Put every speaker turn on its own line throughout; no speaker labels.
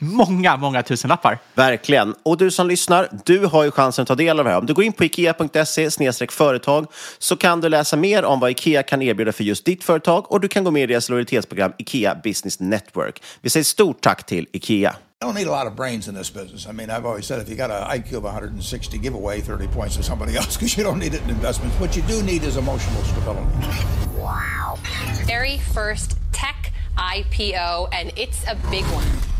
många, många tusenlappar.
Verkligen. Och du som lyssnar, du har ju chansen att ta del av det här. Om du går in på ikea.se företag så kan du läsa mer om vad Ikea kan erbjuda för just ditt företag och du kan gå med i deras lojalitetsprogram Ikea Business Network. Vi säger stort tack till Ikea.
You don't need a lot of brains in this business. I mean, I've always said if you got an IQ of 160, give away 30 points to somebody else because you don't need it in investments. What you do need is emotional stability.
very first tech IPO, and it's a big one.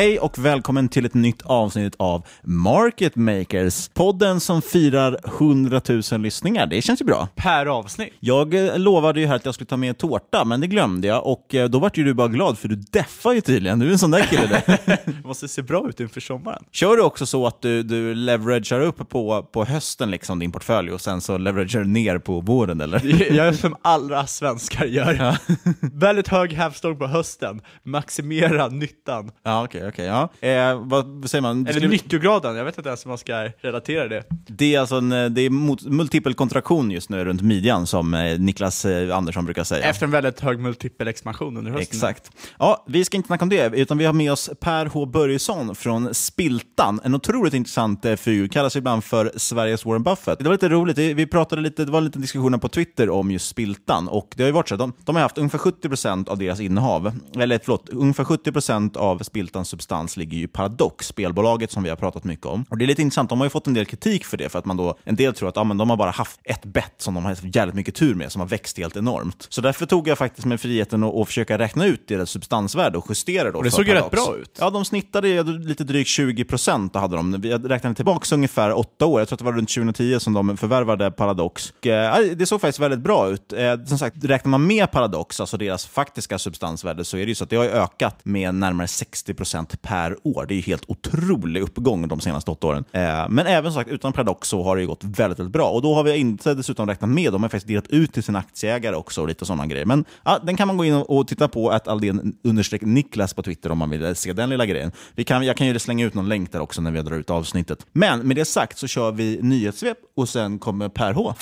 Hej och välkommen till ett nytt avsnitt av Market Makers, podden som firar 100 000 lyssningar. Det känns ju bra.
Per avsnitt.
Jag eh, lovade ju här att jag skulle ta med tårta, men det glömde jag och eh, då vart ju du bara glad för du deffar ju tydligen. Du är en sån där kille.
Det måste se bra ut inför sommaren.
Kör du också så att du, du leveragear upp på, på hösten liksom din portfölj och sen så leveragear ner på våren eller?
Jag är som alla svenskar gör. Väldigt hög hävstång på hösten. Maximera nyttan.
Ja, okej, okej. ja. Eh, vad säger man?
Eller
skulle-
nyttograden, jag vet inte ens hur man ska relatera det.
Det är alltså en, eh, det är mot, multipel kontraktion just nu runt midjan som eh, Niklas eh, Andersson brukar säga.
Efter en väldigt hög multipel expansion under hösten.
Exakt. Ja, vi ska inte snacka om det, utan vi har med oss Per H Börjesson från Spiltan. En otroligt intressant eh, figur, kallas ibland för Sveriges Warren Buffett. Det var lite roligt, vi vi pratade lite, det var lite diskussioner på Twitter om just Spiltan och det har ju varit så, de, de har haft ungefär 70% av deras innehav, eller förlåt, ungefär 70% av Spiltans substans ligger ju Paradox, spelbolaget som vi har pratat mycket om. Och det är lite intressant, de har ju fått en del kritik för det, för att man då, en del tror att ja, men de har bara haft ett bett som de har haft jävligt mycket tur med, som har växt helt enormt. Så därför tog jag faktiskt med friheten att, att försöka räkna ut deras substansvärde och justera då
Och det såg ju rätt bra ut.
Ja, de snittade lite drygt 20 procent hade de. Jag räknade tillbaka ungefär åtta år. Jag tror att det var runt 2010 som de förvärvade Paradox. Och, eh, det såg faktiskt väldigt bra ut. Eh, som sagt, räknar man med Paradox, alltså deras faktiska substansvärde, så är det ju så att det har ökat med närmare 60 procent per år. Det är ju helt otrolig uppgång de senaste åtta åren. Eh, men även sagt, utan Paradox så har det ju gått väldigt, väldigt bra. Och då har vi inte dessutom räknat med, de har faktiskt delat ut till sina aktieägare också och lite sådana grejer. Men ja, den kan man gå in och titta på, att Aldén understreck Niklas på Twitter om man vill se den lilla grejen. Vi kan, jag kan ju slänga ut någon länk där också när vi drar ut avsnittet. Men med det sagt så kör vi nyhetssvep och sen kommer Per H.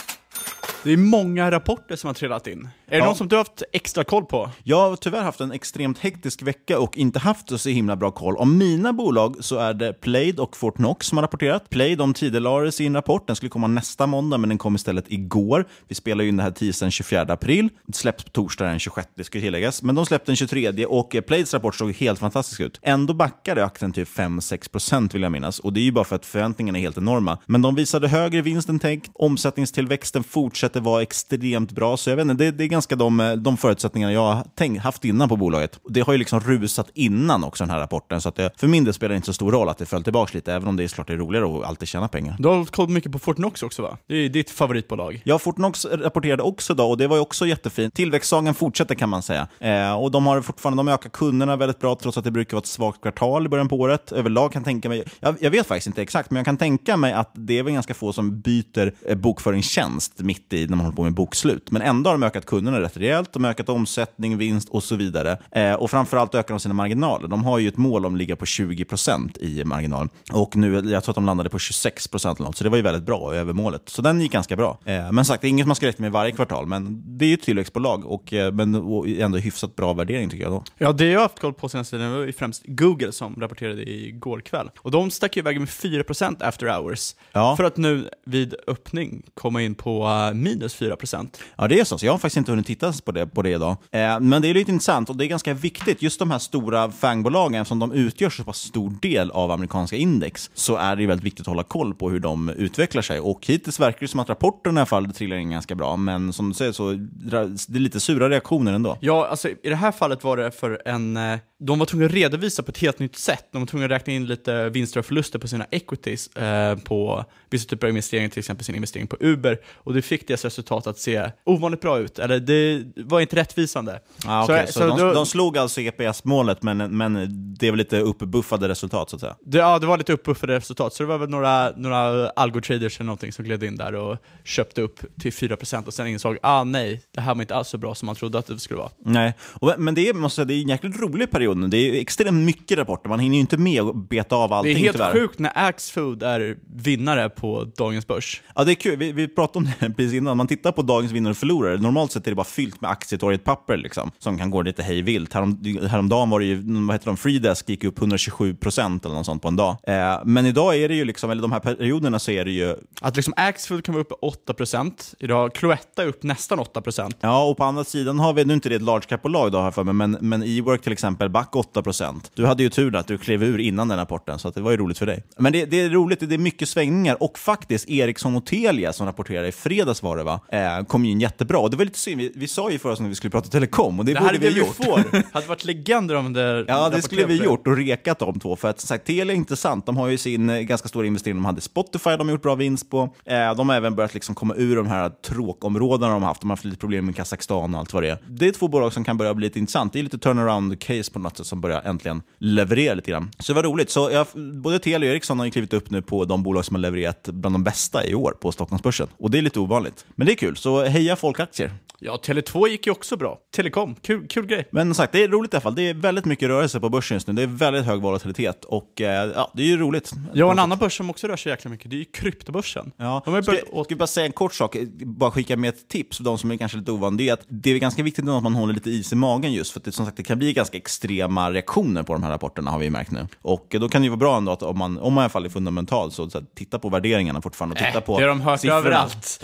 Det är många rapporter som har trillat in. Är det
Ja.
någon som du har haft extra koll på?
Jag har tyvärr haft en extremt hektisk vecka och inte haft så himla bra koll. Om mina bolag så är det Plaid och Fortnox som har rapporterat. Plaid de tidigare sin rapport. Den skulle komma nästa måndag, men den kom istället igår. Vi spelar ju in det här tisdagen 24 april. Det släpps på torsdag den 26, det ska tilläggas. Men de släppte den 23 och eh, Plaids rapport såg helt fantastisk ut. Ändå backade aktien typ 5-6% vill jag minnas. Och det är ju bara för att förväntningarna är helt enorma. Men de visade högre vinst än tänkt. Omsättningstillväxten fortsätter vara extremt bra. Så jag vet inte, det, det är ganska de, de förutsättningarna jag har tänkt, haft innan på bolaget. Det har ju liksom rusat innan också den här rapporten. Så att det, för min del spelar det inte så stor roll att det föll tillbaka lite, även om det är såklart det är roligare att alltid tjäna pengar.
Du har koll mycket på Fortnox också va? Det är ditt favoritbolag.
Ja, Fortnox rapporterade också då och det var ju också jättefint. Tillväxtsagan fortsätter kan man säga. Eh, och de har fortfarande, de ökar kunderna väldigt bra trots att det brukar vara ett svagt kvartal i början på året. Överlag kan jag tänka mig, jag, jag vet faktiskt inte exakt, men jag kan tänka mig att det är väl ganska få som byter eh, bokföringstjänst mitt i när man håller på med bokslut. Men ändå har de ökat kunderna rätt rejält, de har ökat omsättning, vinst och så vidare. Eh, och framförallt ökar de sina marginaler. De har ju ett mål om att ligga på 20% i marginal. Och nu, jag tror att de landade på 26% eller något, så det var ju väldigt bra över målet. Så den gick ganska bra. Eh, men sagt, det är inget man ska räkna med varje kvartal, men det är ju ett tillväxtbolag och, eh, men, och ändå hyfsat bra värdering tycker jag. Då.
Ja, det jag har haft koll på senaste tiden var främst Google som rapporterade igår kväll. Och de stack ju iväg med 4% after hours.
Ja.
För att nu vid öppning komma in på uh, minus 4%.
Ja, det är så. så jag har faktiskt inte hunnit titta på det, på det idag. Eh, men det är lite intressant och det är ganska viktigt. Just de här stora fangbolagen, som de utgör så pass stor del av amerikanska index, så är det väldigt viktigt att hålla koll på hur de utvecklar sig. Och hittills verkar det som att rapporten i alla fall trillar in ganska bra, men som du säger så det är lite sura reaktioner ändå.
Ja, alltså i det här fallet var det för en... De var tvungna att redovisa på ett helt nytt sätt. De var tvungna att räkna in lite vinster och förluster på sina equities eh, på vissa typer av investeringar, till exempel sin investering på Uber. Och det fick deras resultat att se ovanligt bra ut. Eller det var inte rättvisande.
Ah, okay. så, de,
då-
de slog alltså EPS-målet, men, men det väl lite uppbuffade resultat så att säga.
Det, ja, det var lite uppbuffade resultat, så det var väl några, några algotraders eller någonting som gled in där och köpte upp till 4% och sen insåg ah nej, det här var inte alls så bra som man trodde att det skulle vara.
Nej, och, men det är, måste det är en jäkligt rolig period nu. Det är extremt mycket rapporter, man hinner ju inte med att beta av
Det
allting
är helt
tyvärr.
sjukt när Axfood är vinnare på dagens börs.
Ja, det är kul. Vi, vi pratade om det precis innan. Man tittar på dagens vinnare och förlorare. Normalt sett är det bara fyllt med aktietorget-papper liksom, som kan gå lite hej vilt. Härom, häromdagen var det ju, vad heter de, Freedesk gick upp 127 procent eller något sånt på en dag. Eh, men idag är det ju, liksom, eller de här perioderna så är det ju
Att liksom Axfood kan vara uppe 8%, idag Cloetta är upp nästan 8%.
Ja, och på andra sidan har vi, nu är inte det ett large cap-bolag då här för mig, men, men E-work till exempel back 8%. Du hade ju tur att du klev ur innan den rapporten, så det var ju roligt för dig. Men det, det är roligt, det är mycket svängningar och faktiskt Ericsson och Telia som rapporterade i fredags var det va, eh, kom in jättebra. Och det var lite synd, vi, vi sa ju förra att vi skulle prata telekom och det,
Det
borde
det
vi
vi
gjort.
får. hade varit legender om det
Ja, det skulle vi gjort och rekat de två. För att som sagt, Telia är intressant. De har ju sin eh, ganska stora investering. De hade Spotify, de har gjort bra vinst på. Eh, de har även börjat liksom komma ur de här tråkområdena de har haft. De har haft lite problem med Kazakstan och allt vad det är. Det är två bolag som kan börja bli lite intressant. Det är lite turnaround-case på något som börjar äntligen leverera lite grann. Så det var roligt. Så jag, både Telia och Ericsson har ju klivit upp nu på de bolag som har levererat bland de bästa i år på Stockholmsbörsen. Och det är lite ovanligt. Men det är kul, så heja folkaktier.
Ja, Tele2 gick ju också bra. Telekom, kul, kul grej.
Men som sagt, det är roligt i alla fall. Det är väldigt mycket rörelse på börsen just nu. Det är väldigt hög volatilitet och eh, ja, det är ju roligt.
Ja, och en annan börs som också rör sig jäkla mycket, det är ju kryptobörsen.
Ja.
Ju
ska, jag- ska bara säga en kort sak, bara skicka med ett tips för de som är kanske lite ovana. Det är att det är ganska viktigt att man håller lite is i magen just för att det, som sagt, det kan bli ganska extrema reaktioner på de här rapporterna har vi märkt nu. Och då kan det ju vara bra ändå att om man, om man i alla fall är fundamental så, så att titta på värderingarna fortfarande och titta
Äh,
på
det har de hört
siffrorna.
överallt.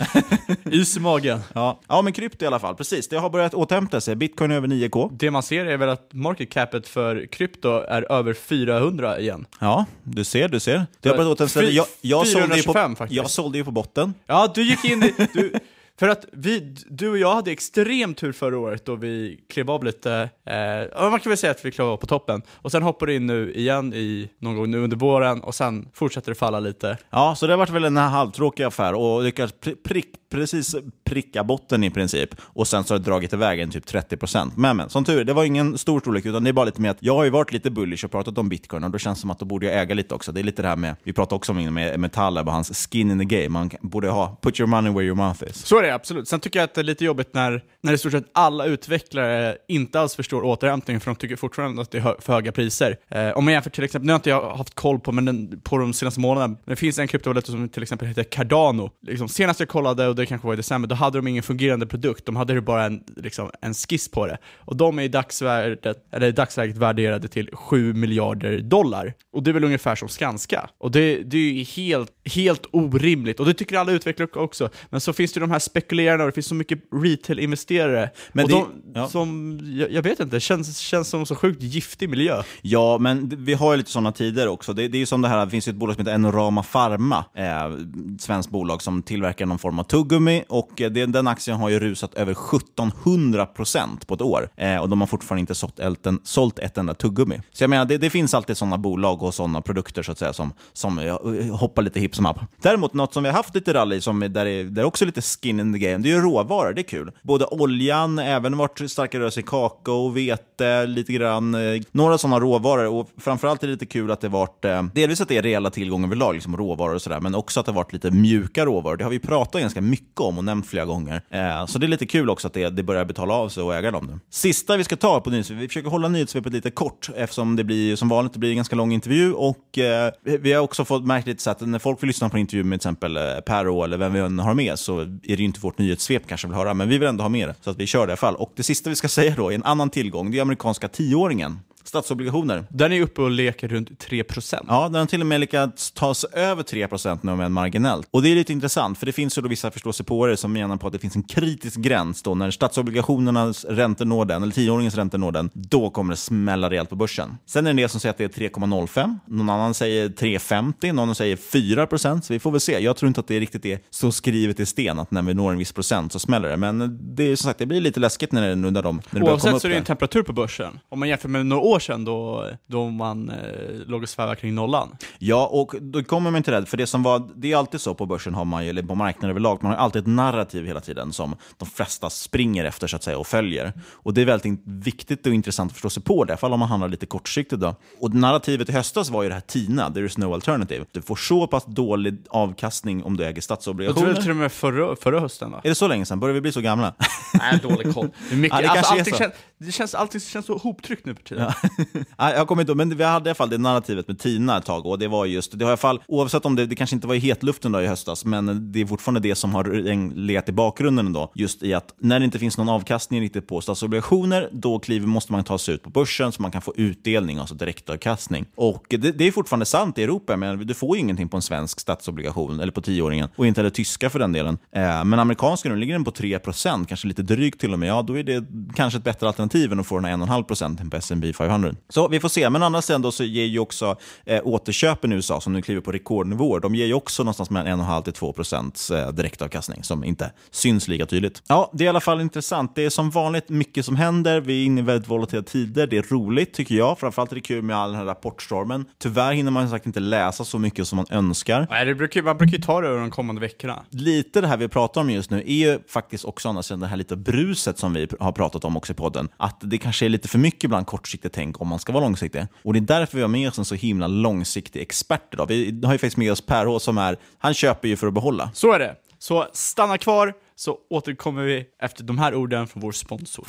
Is i magen.
Ja. ja, men krypto i alla fall. Precis, det har börjat återhämta sig. Bitcoin är över 9K.
Det man ser är väl att market capet för krypto är över 400 igen.
Ja, du ser, du ser. Det har börjat återhämta sig. Jag, jag, sålde ju
425
på,
faktiskt.
jag sålde ju på botten.
Ja, du gick in i... Du, för att vi, du och jag hade extrem tur förra året då vi klev av lite, eh, man kan väl säga att vi klev av på toppen. Och sen hoppar du in nu igen i någon gång nu under våren och sen fortsätter det falla lite.
Ja, så det har varit väl en halvtråkig affär och lyckats pri- prick, precis pricka botten i princip. Och sen så har det dragit iväg en typ 30 procent. Men, men som tur det var ingen stor storlek utan det är bara lite med att jag har ju varit lite bullish och pratat om bitcoin och då känns det som att då borde jag äga lite också. Det är lite det här med, vi pratade också om med, Taleb och hans skin in the game. Man borde ha put your money where your mouth is.
Så det absolut. Sen tycker jag att det är lite jobbigt när, när i stort sett alla utvecklare inte alls förstår återhämtningen för de tycker fortfarande att det är hö för höga priser. Eh, om man jämför till exempel, nu har inte jag haft koll på, men den, på de senaste månaderna, men det finns en kryptovaluta som till exempel heter Cardano. Liksom, senast jag kollade, och det kanske var i december, då hade de ingen fungerande produkt, de hade bara en, liksom, en skiss på det. Och de är i dagsvärdet, eller i dagsläget värderade till 7 miljarder dollar. Och det är väl ungefär som Skanska. Och det, det är ju helt, helt orimligt, och det tycker alla utvecklare också. Men så finns det de här spekulerarna, och det finns så mycket retail-investerare.
Men det-
de,
ja.
som, jag, jag vet inte, känns, känns som så sjukt giftig miljö.
Ja, men vi har ju lite sådana tider också. Det, det är ju som det här, det finns ju ett bolag som heter Enorama Pharma, eh, svenskt bolag som tillverkar någon form av tuggummi och eh, det, den aktien har ju rusat över 1700 procent på ett år eh, och de har fortfarande inte sålt, elten, sålt ett enda tuggummi. Så jag menar, det, det finns alltid sådana bolag och sådana produkter så att säga som, som hoppar lite hipp som happ. Däremot något som vi har haft lite rally som är- där är, där är också lite skin in the game, det är ju råvaror, det är kul. Både oljan, även vart starka rörelser i kakao, vete, lite grann, eh, några sådana råvaror och framförallt är det lite kul att det varit, eh, delvis att det är reella tillgångar överlag, liksom råvaror och sådär, men också att det varit lite mjuka råvaror. Det har vi pratat ganska mycket om och nämnt flera gånger. Eh, så det är lite kul också att det, det börjar betala av sig och äga dem nu. Sista vi ska ta på nyhetssvepet, vi försöker hålla nyhetssvepet lite kort eftersom det blir som vanligt det blir en ganska lång intervju och eh, vi har också fått märkt lite så att när folk vill lyssna på en intervju med till exempel eh, Per eller vem vi än har med så är det ju inte vårt nyhetssvep kanske vill höra, men vi vill ändå ha med det så att vi kör det i alla fall. Och det sista vi ska säga då är en annan tillgång, det är amerikanska tioåringen. Statsobligationer.
Den är uppe och leker runt 3%.
Ja, den har till och med lyckats ta sig över 3% nu om än marginellt. Och det är lite intressant, för det finns ju då vissa förståsigpåare som menar på att det finns en kritisk gräns då när statsobligationernas räntor når den, eller tioåringens räntor når den, då kommer det smälla rejält på börsen. Sen är det en del som säger att det är 3,05, någon annan säger 3,50, någon säger 4 så vi får väl se. Jag tror inte att det riktigt är så skrivet i sten att när vi når en viss procent så smäller det, men det är som sagt, det blir lite läskigt när det, när de, när det börjar komma
Oavsett så är det en temperatur på börsen. Om man jämför med några år sedan då, då man eh, låg och svävade kring nollan.
Ja, och då kommer man inte rädd, för det som var, det är alltid så på börsen, har man, ju- eller på marknaden överlag, man har alltid ett narrativ hela tiden som de flesta springer efter så att säga och följer. Och det är väldigt viktigt och intressant att förstå sig på det, i alla fall om man handlar lite kortsiktigt. Då. Och narrativet i höstas var ju det här TINA, there is no alternative. Du får så pass dålig avkastning om du äger
Jag tror
statsobligationer.
det till och med förra, förra hösten va?
Är det så länge sedan? Börjar vi bli så gamla?
Nej, dålig koll. Mycket,
Ja, det
alltså,
kanske är
allting,
så.
känns, det känns, allting känns så hoptryckt nu för tiden.
Ja. jag kommer inte ihåg, men vi hade i alla fall det narrativet med Tina ett tag och det var just, det har i alla fall, oavsett om det, det kanske inte var i hetluften då i höstas, men det är fortfarande det som har legat i bakgrunden då, just i att när det inte finns någon avkastning riktigt på statsobligationer, då kliver, måste man ta sig ut på börsen så man kan få utdelning, alltså direktavkastning. Och det, det är fortfarande sant i Europa, men du får ju ingenting på en svensk statsobligation, eller på tioåringen, och inte heller tyska för den delen. Eh, men amerikanska nu ligger den på 3% kanske lite drygt till och med, ja då är det kanske ett bättre alternativ än att få den här 1,5% på S&P 500. Så vi får se, men å andra sidan då så ger ju också eh, återköpen i USA, som nu kliver på rekordnivåer, de ger ju också någonstans mellan 1,5 till 2 procents eh, direktavkastning, som inte syns lika tydligt. Ja, det är i alla fall intressant. Det är som vanligt mycket som händer. Vi är inne i väldigt volatila tider. Det är roligt tycker jag. Framförallt är det kul med all den här rapportstormen. Tyvärr hinner man sagt inte läsa så mycket som man önskar.
Nej, det brukar, man brukar ju ta det över de kommande veckorna.
Lite det här vi pratar om just nu är ju faktiskt också annars det här lite bruset som vi har pratat om också i podden. Att det kanske är lite för mycket ibland kortsiktigt tänk om man ska vara långsiktig. Och det är därför vi har med oss en så himla långsiktig expert idag. Vi har ju faktiskt med oss Per H som är, han köper ju för att behålla.
Så är det. Så stanna kvar, så återkommer vi efter de här orden från vår sponsor.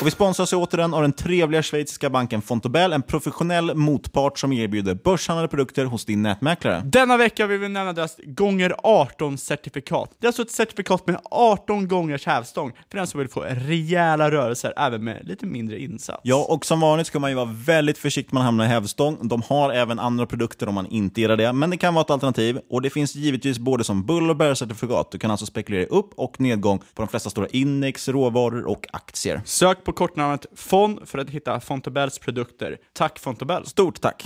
Och vi sponsras återigen av den trevliga schweiziska banken Fontobel, en professionell motpart som erbjuder börshandlade produkter hos din nätmäklare.
Denna vecka vill vi nämna deras gånger 18-certifikat. Det är alltså ett certifikat med 18 gångers hävstång för den som vill få rejäla rörelser även med lite mindre insats.
Ja, och som vanligt ska man ju vara väldigt försiktig när man hamnar i hävstång. De har även andra produkter om man inte gillar det, men det kan vara ett alternativ. Och det finns givetvis både som bull och bärcertifikat. Du kan alltså spekulera upp och nedgång på de flesta stora index, råvaror och aktier.
Sök på kortnamnet FON för att hitta Fontobels produkter. Tack Fontobel!
Stort tack!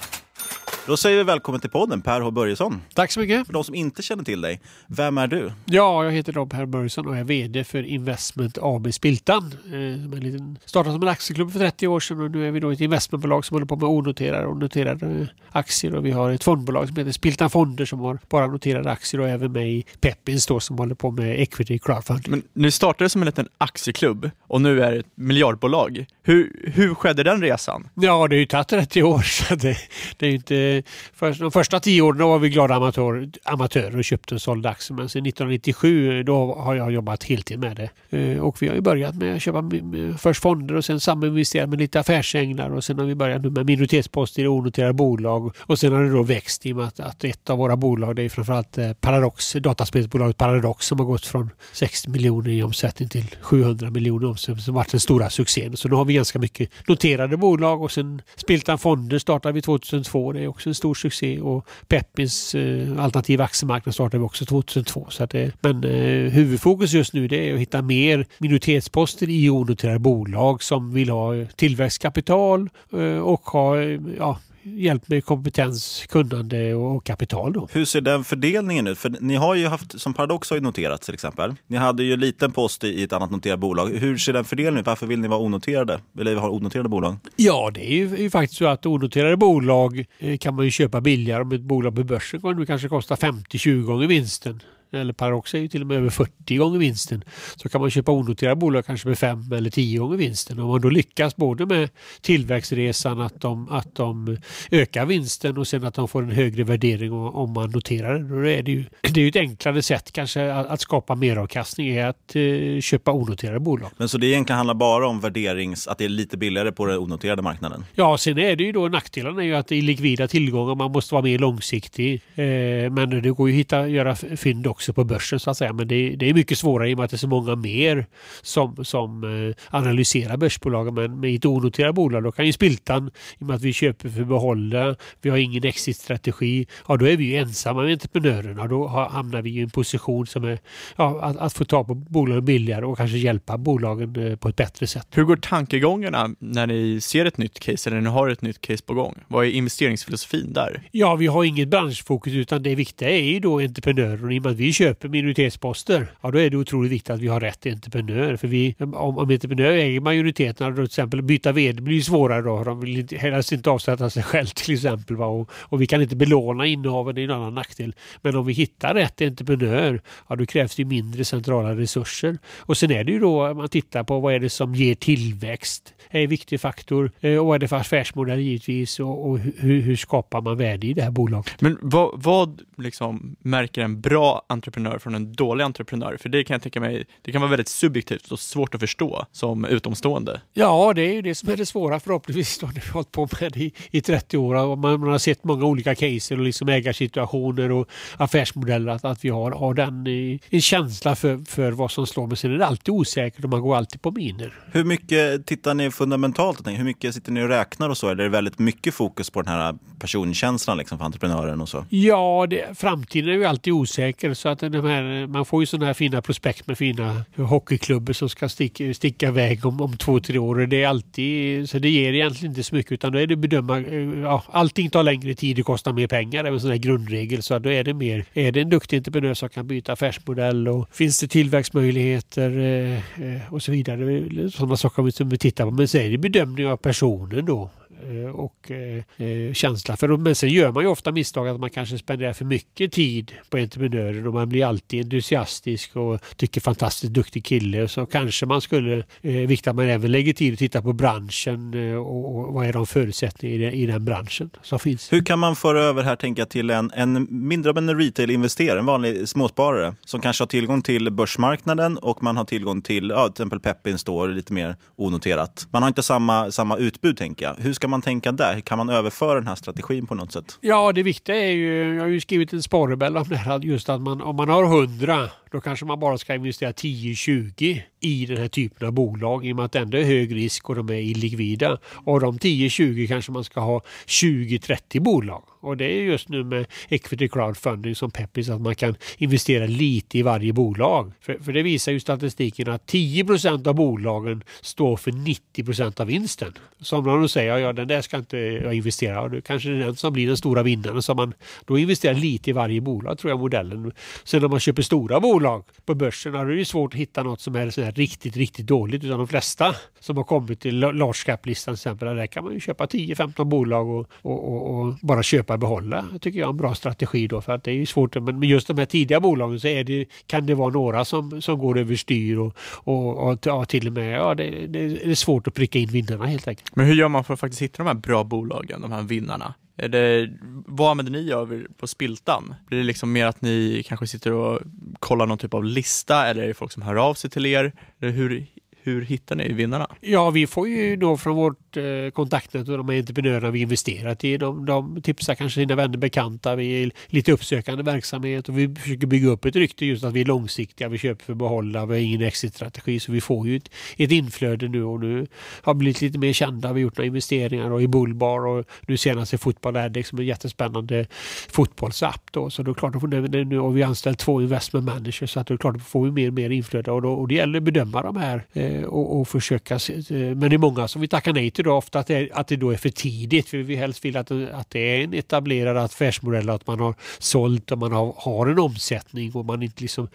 Då säger vi välkommen till podden, Per H Börjesson.
Tack så mycket.
För de som inte känner till dig, vem är du?
Ja, jag heter Rob Herr och är VD för Investment AB Spiltan. Eh, som en liten, startade som en aktieklubb för 30 år sedan och nu är vi då ett investmentbolag som håller på med onoterade och noterade eh, aktier. Och vi har ett fondbolag som heter Spiltan Fonder som har bara noterade aktier och även med i Peppins då som håller på med equity crowdfunding.
Men ni startade som en liten aktieklubb och nu är det ett miljardbolag. Hur, hur skedde den resan?
Ja, det har ju tagit 30 år så det, det är ju inte för de första tio åren var vi glada amatör, amatörer och köpte och sålde aktier. Men sen 1997 då har jag jobbat heltid med det. Eh, och vi har ju börjat med att köpa först fonder och sen saminvestera med lite affärsänglar och sen har vi börjat nu med minoritetsposter i onoterade bolag. Och sen har det då växt i och med att, att ett av våra bolag det är framförallt eh, Paradox, dataspelsbolaget Paradox som har gått från 60 miljoner i omsättning till 700 miljoner i omsättning som varit den stora succén. Så nu har vi ganska mycket noterade bolag och sen Spiltan Fonder startade vi 2002. Det är också en stor succé och Peppins eh, alternativa aktiemarknad startade vi också 2002. Så att det, men eh, huvudfokus just nu det är att hitta mer minoritetsposter i onoterade bolag som vill ha eh, tillväxtkapital eh, och ha eh, ja, hjälp med kompetens, kunnande och kapital. Då.
Hur ser den fördelningen ut? För ni har ju haft, som Paradox har ju noterat till exempel. Ni hade ju en liten post i ett annat noterat bolag. Hur ser den fördelningen ut? Varför vill ni vara onoterade? Eller ha onoterade bolag?
Ja, det är ju, är ju faktiskt så att onoterade bolag eh, kan man ju köpa billigare om ett bolag på börsen nu kanske kostar 50-20 gånger vinsten eller Paradox är ju till och med över 40 gånger vinsten. Så kan man köpa onoterade bolag kanske med 5 eller 10 gånger vinsten. Om man då lyckas både med tillväxtresan, att de, att de ökar vinsten och sen att de får en högre värdering om man noterar det. Då är det, ju, det är ju ett enklare sätt kanske att, att skapa meravkastning är att eh, köpa onoterade bolag.
Men så det egentligen handlar bara om värderings, att det är lite billigare på den onoterade marknaden?
Ja, sen är det ju då nackdelen är ju att det är likvida tillgångar, man måste vara mer långsiktig. Eh, men det går ju att hitta, göra fynd också också på börsen så att säga. Men det, det, är mycket svårare i och med att det är så många mer som, som eh, analyserar börsbolagen. Men med ett onoterat bolag då kan ju Spiltan, i och med att vi köper för att behålla, vi har ingen exit-strategi, ja då är vi ju ensamma med entreprenörerna. Då hamnar vi i en position som är ja, att, att få ta på bolagen billigare och kanske hjälpa bolagen eh, på ett bättre sätt.
Hur går tankegångarna när ni ser ett nytt case eller när ni har ett nytt case på gång? Vad är investeringsfilosofin där?
Ja, vi har inget branschfokus utan det viktiga är ju då entreprenörer. I och med att vi köper minoritetsposter, ja då är det otroligt viktigt att vi har rätt entreprenör. För vi, om, om entreprenör äger majoriteten, då till exempel byta vd blir svårare då. De vill inte, helst inte avsätta sig själv till exempel. Va? Och, och vi kan inte belåna innehaven, det är en annan nackdel. Men om vi hittar rätt entreprenör, ja då krävs det mindre centrala resurser. Och sen är det ju då, man tittar på vad är det som ger tillväxt, är en viktig faktor. Eh, och vad är det för affärsmodell givetvis och, och hur, hur, skapar man värde i det här bolaget.
Men vad, vad liksom märker en bra entreprenör från en dålig entreprenör? För det kan jag tänka mig, det kan vara väldigt subjektivt och svårt att förstå som utomstående.
Ja, det är ju det som är det svåra förhoppningsvis. Då, när vi har hållit på med det i, i 30 år och man, man, har sett många olika case och liksom ägarsituationer och affärsmodeller. Att, att vi har, har den i, en känsla för, för vad som slår. Men sen är det alltid osäkert och man går alltid på miner.
Hur mycket tittar ni fundamentalt? Hur mycket sitter ni och räknar och så? Är det väldigt mycket fokus på den här personkänslan liksom för entreprenören och så?
Ja, det, framtiden är ju alltid osäker så att de här, man får ju sådana här fina prospekt med fina hockeyklubbar som ska sticka, sticka iväg om, om två, tre år. Det är alltid, så det ger egentligen inte så mycket utan då är det bedöma, eh, ja, allting tar längre tid, och kostar mer pengar, det är en sån här grundregel. Så då är det mer, är det en duktig entreprenör som kan byta affärsmodell och finns det tillväxtmöjligheter eh, eh och så vidare. Sådana saker som vi tittar på. Men så är det bedömning av personen då. Eh, och eh, eh, känsla för Men sen gör man ju ofta misstag att man kanske spenderar för mycket tid på entreprenörer och man blir alltid entusiastisk och tycker fantastiskt duktig kille. Så kanske man skulle viktigt att man även lägger tid och tittar på branschen och, vad är de förutsättningar i, i den branschen som finns.
Hur kan man föra över här tänka till en, en mindre av en retail-investerare, en vanlig småsparare som kanske har tillgång till börsmarknaden och man har tillgång till ja, till exempel Peppin står lite mer onoterat. Man har inte samma, samma utbud tänker jag. Hur ska man tänka där? Kan man överföra den här strategin på något sätt?
Ja, det viktiga är ju, jag har ju skrivit en sparrebell om det här, just att man, om man har 100 då kanske man bara ska investera 10-20 i den här typen av bolag i och med att det ändå är hög risk och de är illikvida. Och de 10-20 kanske man ska ha 20-30 bolag. Och det är just nu med equity crowdfunding som Peppis att man kan investera lite i varje bolag. För, för det visar ju statistiken att 10% av bolagen står för 90% av vinsten. Som de säger ja, den där ska inte jag investera, i. då kanske det är den som blir den stora vinnaren. Så man då investerar lite i varje bolag tror jag modellen. Sen när man köper stora bolag bolag på börsen har det svårt att hitta något som är så riktigt, riktigt dåligt. Utan de flesta som har kommit till large cap-listan till exempel, där kan man ju köpa 10-15 bolag och, och, och, och, bara köpa och behålla. Det tycker jag är en bra strategi då för att det är ju svårt. Men med just de här tidiga bolagen så är det, kan det vara några som, som går överstyr och, och, och ja, till och med, ja det, det är svårt att pricka in vinnarna helt enkelt.
Men hur gör man för att faktiskt hitta de här bra bolagen, de här vinnarna? Är det, vad använder ni av er på Spiltan? Blir det liksom mer att ni kanske sitter och kollar någon typ av lista eller är det folk som hör av sig till er? Eller hur, hur hittar ni vinnarna?
Ja, vi får ju då från vårt eh, kontaktnät och de entreprenörerna vi investerat i. De, de tipsar kanske sina vänner bekanta. Vi är lite uppsökande verksamhet och vi försöker bygga upp ett rykte just att vi är långsiktiga. Vi köper för att behålla. Vi har ingen exit-strategi så vi får ju ett, ett inflöde nu och nu har vi blivit lite mer kända. Vi har gjort några investeringar och i Bullbar och nu senast i Fotboll Addict som är en jättespännande fotbollsapp. Då. Så då är klart, får det, nu har vi anställt två investment managers så att då är klart att får vi mer och mer inflöde och, då, och det gäller att bedöma de här eh, Eh, och, och, försöka. se- eh, Men det är många som vi tackar nej till då, ofta att det, att det då är för tidigt. För vi helst vill att, att det är en etablerad affärsmodell, att man har sålt och man har, har en omsättning och man inte liksom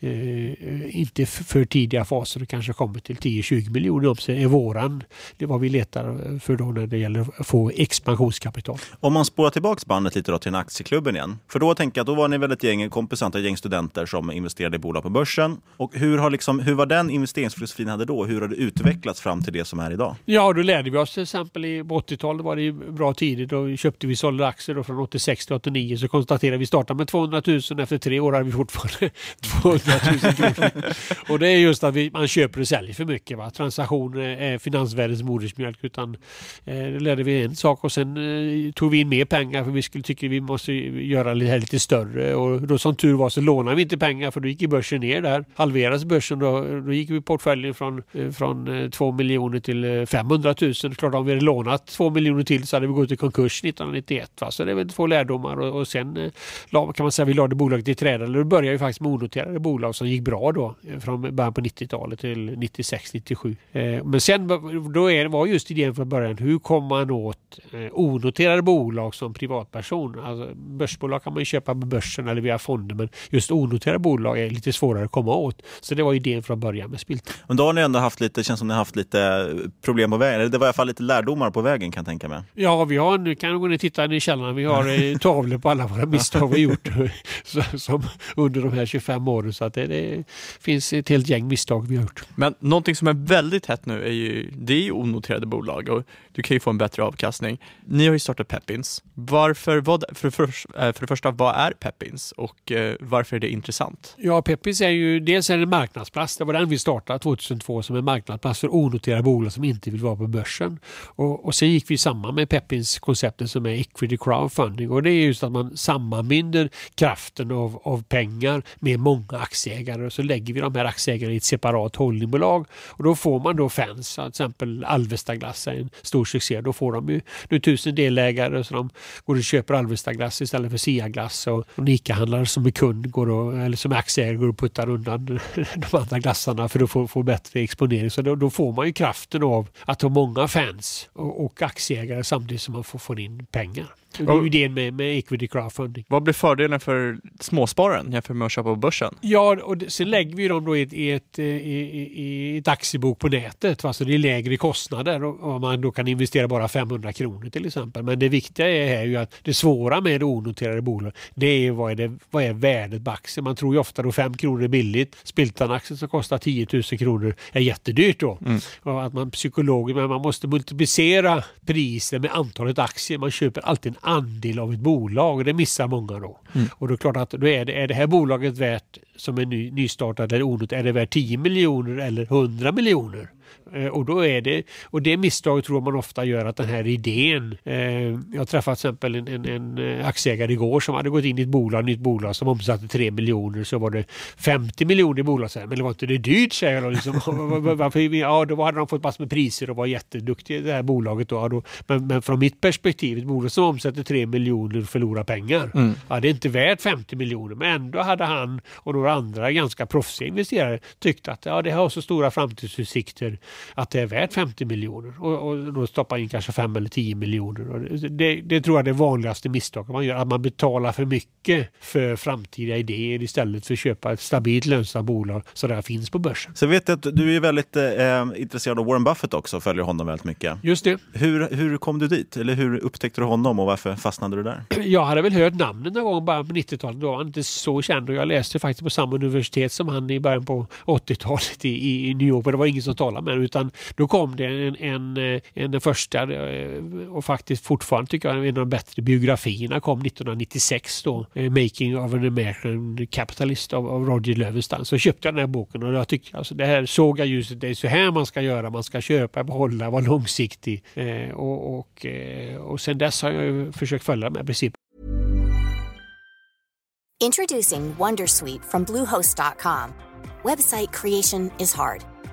eh, inte för, tidiga faser och kanske kommer till 10-20 miljoner omsättning är våran. Det är vad vi letar för då när det gäller att få expansionskapital.
Om man spårar tillbaks bandet lite då till den aktieklubben igen. För då tänker jag att då var ni väl ett gäng kompisar, ett gäng studenter som investerade i bolag på börsen. Och hur, har liksom, hur var den investeringsfilosofin hade då? Hur har det utvecklats fram till det som är idag?
Ja, då lärde vi oss till exempel i på 80-talet var det ju bra tider. Då köpte vi sålde aktier då från 86 till 89 så konstaterade vi startade med 200 000. Efter tre år hade vi fortfarande 200 000 kronor. och det är just att vi, man köper och säljer för mycket. Va? Transaktioner är finansvärldens modersmjölk. Utan, eh, då lärde vi en sak och sen eh, tog vi in mer pengar för vi skulle tycka vi måste göra det här lite större. Och då som tur var så lånade vi inte pengar för då gick ju börsen ner där. Halverades börsen då, då gick vi portföljen från, Eh, från, eh, från 2 miljoner till eh, 500 000. Klart om vi hade lånat 2 miljoner till så hade vi gått i konkurs 1991. Va? Så det är väl två lärdomar och, och sen kan man säga vi lade bolaget i träda. Det då började vi faktiskt med onoterade bolag som gick bra då från början på 90-talet till 96-97. Men sen då är, var just idén från början hur kommer man åt onoterade bolag som privatperson? Alltså, börsbolag kan man ju köpa på börsen eller via fonder men just onoterade bolag är lite svårare att komma åt. Så det var idén från början med Spilt.
Men då har ni ändå haft lite, känns som ni har haft lite problem på vägen. Eller det var i alla fall lite lärdomar på vägen kan jag tänka mig.
Ja, vi har, nu kan du gå ner och titta i källaren. Vi har eh, tavlor på alla våra misstag vi gjort som under de här 25 åren. Så att det, det finns ett helt gäng misstag vi har gjort.
Men någonting som är väldigt hett nu är ju, det är ju onoterade bolag och du kan ju få en bättre avkastning. Ni har ju startat Peppins. Varför, vad, för, för, eh, för det första, vad är Peppins och eh, varför är det intressant?
Ja, Peppis är ju dels är det en marknadsplats. Det var den vi startade 2002 som en marknadsplats för onoterade bolag som inte vill vara på börsen. Och, och sen gick vi samman med Peppins konceptet som är equity crowdfunding. Och det är just att man sammanbinder kraften av, av pengar med många aktieägare. Och så lägger vi de här aktieägarna i ett separat holdingbolag. Och då får man då fans, till exempel Alvesta glass är en stor succé. Då får de ju nu tusen delägare. Så de går och köper Alvesta glass istället för Sia glass och en ICA-handlare som är kund går och, eller som är aktieägare går och puttar undan de andra glassarna för att få, få bättre exponering. Så då, då får man ju kraften av att ha många fans och, och aktieägare samtidigt som man får, får in pengar. Det är ju idén med, med equity crowdfunding.
Vad blir fördelen för småspararen jämfört med att köpa på börsen?
Ja, och det- sen lägger vi dem då i ett, i ett, eh, i, i, ett aktiebok på nätet. Va? Så det är lägre kostnader och, och man då kan investera bara 500 kronor till exempel. Men det viktiga är ju att det svåra med onoterade bolag det är vad är, det, vad är värdet på aktien. Man tror ju ofta då 5 kronor är billigt. Spiltan-aktien som kostar 10 000 kronor är jättedyrt då. Och att man psykologiskt, men man måste multiplicera priset med antalet aktier. Man köper alltid en andel av ett bolag och det missar många då. Och då är det klart att då är det, är det här bolaget värt som är ny, nystartat eller onot, är det värt 10 miljoner eller 100 miljoner? Eh, Och, då är det, och det misstaget tror man ofta gör att den här idén. Eh, jag träffade till exempel en, en, en eh, aktieägare igår som hade gått in i ett bolag, nytt bolag som omsatte 3 miljoner. Så var det 50 miljoner i bolaget. Men det var inte det dyrt säger jag. Liksom. Varför, ja, då hade de fått massor med priser och var jätteduktiga i det här bolaget. Då. Då. Men, men från mitt perspektiv, ett bolag som omsätter 3 miljoner förlorar pengar.
Mm.
Ja, det är inte värt 50 miljoner. Men ändå hade han och några andra ganska proffsiga investerare tyckt att ja, det har så stora framtidsutsikter att det är värt 50 miljoner. Och, och då stoppa in kanske 5 eller 10 miljoner. Det, det, tror jag är det vanligaste misstaget man gör. Att man betalar för mycket för framtida idéer istället för att köpa ett stabilt lönsamt bolag som redan finns på börsen.
Så jag vet att du är väldigt eh, intresserad av Warren Buffett också och följer honom väldigt mycket.
Just det.
Hur, hur kom du dit? Eller hur upptäckte du honom och varför fastnade du där?
Jag hade väl hört namnet någon gång bara på 90-talet. Då var han inte så känd och jag läste faktiskt på samma universitet som han i början på 80-talet i, i New York. Men det var ingen som talade med filmer utan då kom det en, en, eh, en den första eh, och faktiskt fortfarande tycker jag en av de bättre biografierna kom 1996 då, eh, Making of an American Capitalist av, av Roger Löwenstein. Så köpte jag den här boken och jag tyckte alltså det här såg jag ljuset, det är så här man ska göra, man ska köpa, behålla, vara långsiktig och, och, och sen dess har jag försökt följa de här principerna.
Introducing Wondersweet from Bluehost.com. Website creation is hard,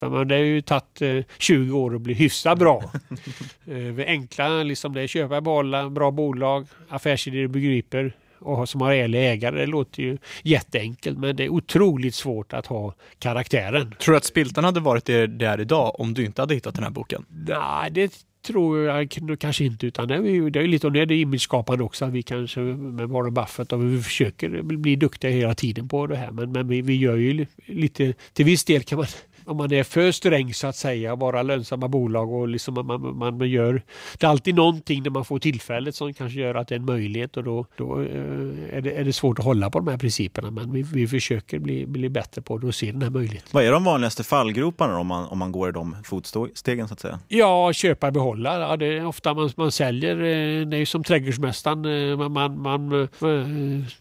Men det har ju tagit eh, 20 år att bli hyfsat bra. eh, enkla, liksom det är köpa, behålla, bra bolag, affärsidéer du begriper och som har ärliga ägare. Det låter ju jätteenkelt men det är otroligt svårt att ha karaktären.
Tror du att Spiltan hade varit det där idag om du inte hade hittat den här boken?
Nej, det tror jag kanske inte. Utan det är, ju, det är lite om det är det imageskapande också. Vi kanske med Warren Buffett och vi försöker bli duktiga hela tiden på det här. Men, men vi, vi gör ju lite, till viss del kan man om man är för sträng så att säga, bara lönsamma bolag och liksom man, man, man gör... Det är alltid någonting när man får tillfället som kanske gör att det är en möjlighet och då, då eh, är, det, är det svårt att hålla på de här principerna. Men vi, vi försöker bli, bli bättre på det och se den här möjligheten.
Vad är de vanligaste fallgroparna om man, om man går i de fotstegen så att säga?
Ja, köpa behålla. Ja, det är ofta man, man säljer, eh, det är ju som trädgårdsmästaren, eh, man, man, man,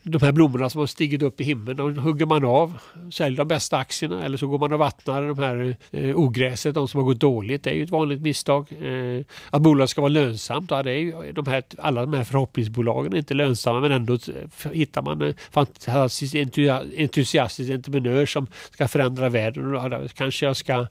de här blommorna som har stigit upp i himlen, de hugger man av, säljer de bästa aktierna eller så går man och vattnar de här eh, ogräset, de som har gått dåligt. Det är ju ett vanligt misstag. Eh, att bolag ska vara lönsamt, ja, det är ju de här, alla de här förhoppningsbolagen är inte lönsamma men ändå hittar man en fantastisk entusiastisk entreprenör som ska förändra världen. Ja, kanske jag ska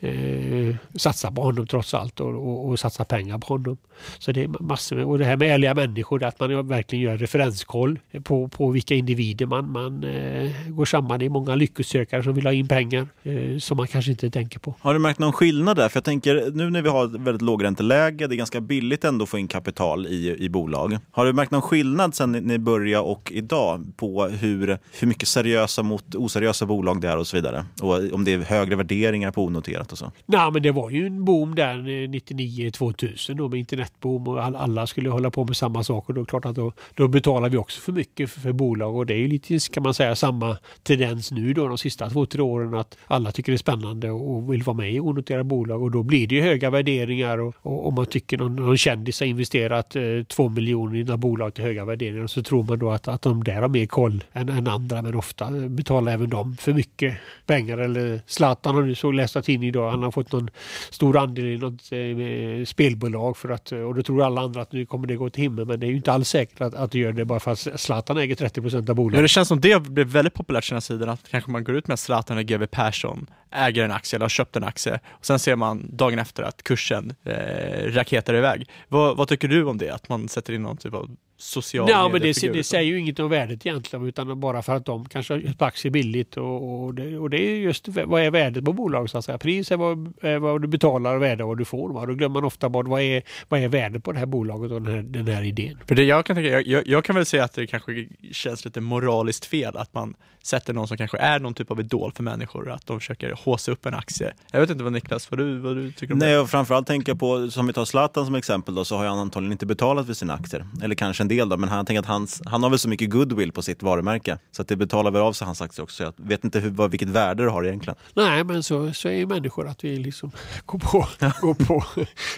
eh, satsa på honom trots allt och, och, och, satsa pengar på honom. Så det är massor med, och det här med ärliga människor, att man verkligen gör referenskoll på, på vilka individer man, man eh, går samman i. Många lyckosökare som vill ha in pengar eh, som man kanske inte tänker på.
Har du märkt någon skillnad där? För jag tänker nu när vi har ett väldigt lågränteläge, det är ganska billigt ändå att få in kapital i, i bolag. Har du märkt någon skillnad sen ni började och idag på hur, hur mycket seriösa mot oseriösa bolag det är och så vidare? Och om det är högre värderingar på onoterat och så?
Nej, men det var ju en boom där 99-2000 då med internetboom och alla skulle hålla på med samma saker. Då är klart att då, då betalar vi också för mycket för, för bolag och det är ju lite kan man säga samma tendens nu då de sista två, tre åren att alla tycker det är spännande spännande och vill vara med i onoterade bolag. Och då blir det ju höga värderingar och, och om man tycker någon, någon kändis har investerat eh, två miljoner i några bolag till höga värderingar. Så tror man då att, att de där har mer koll än, än andra men ofta betalar även de för mycket pengar. Eller Zlatan har nu så läst tidning idag han har fått någon stor andel i något eh, spelbolag för att och då tror alla andra att nu kommer det gå till himmel men det är ju inte alls säkert att, att det gör det bara för att Zlatan äger 30 procent av bolaget.
Ja, det känns som det blev väldigt populärt sina sidor att kanske man går ut med Zlatan och GW Persson äger en aktie eller har köpt en aktie och sen ser man dagen efter att kursen eh, raketar iväg. Vad, vad, tycker du om det? Att man sätter in någon typ av social
Ja, men det, det säger ju inget om värdet egentligen utan bara för att de kanske har köpt aktier billigt och, och, det, och det är just vad är värdet på bolaget så att säga. Pris är vad, är vad du betalar och värde vad du får. Va? Då glömmer man ofta bort vad är, vad är värdet på det här bolaget och den här, den här idén.
För det jag, kan tänka, jag, jag kan väl säga att det kanske känns lite moraliskt fel att man sätter någon som kanske är någon typ av idol för människor, att de försöker håsa upp en aktie. Jag vet inte vad Niklas, vad du, vad du tycker om
Nej,
det?
och framförallt tänker jag på, som vi tar Zlatan som exempel, då, så har han antagligen inte betalat för sina aktier. Eller kanske en del då, men han tänker att hans, han har väl så mycket goodwill på sitt varumärke, så att det betalar väl av sig hans aktier också. Jag vet inte hur, vad, vilket värde det har egentligen.
Nej, men så, så är ju människor att vi liksom går på, går på